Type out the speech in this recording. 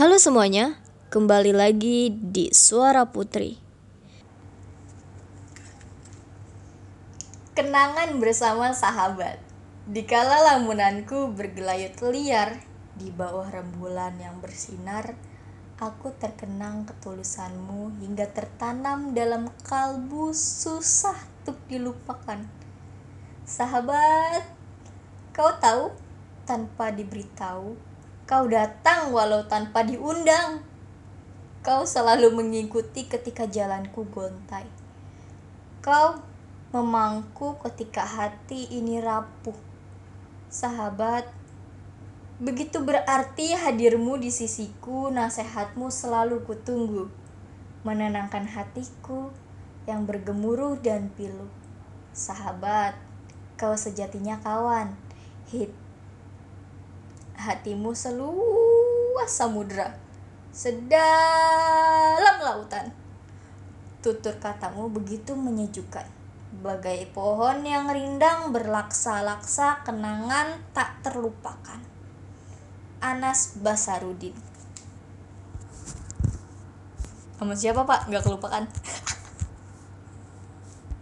Halo semuanya, kembali lagi di Suara Putri. Kenangan bersama sahabat. Dikala lamunanku bergelayut liar di bawah rembulan yang bersinar, aku terkenang ketulusanmu hingga tertanam dalam kalbu susah untuk dilupakan. Sahabat, kau tahu tanpa diberitahu, kau datang walau tanpa diundang. Kau selalu mengikuti ketika jalanku gontai. Kau memangku ketika hati ini rapuh. Sahabat, begitu berarti hadirmu di sisiku, nasihatmu selalu kutunggu. Menenangkan hatiku yang bergemuruh dan pilu. Sahabat, kau sejatinya kawan. Hit. Hatimu seluas samudra. Sedalam lautan. Tutur katamu begitu menyejukkan. Bagai pohon yang rindang berlaksa-laksa kenangan tak terlupakan. Anas Basarudin. Sama siapa pak? Gak kelupakan.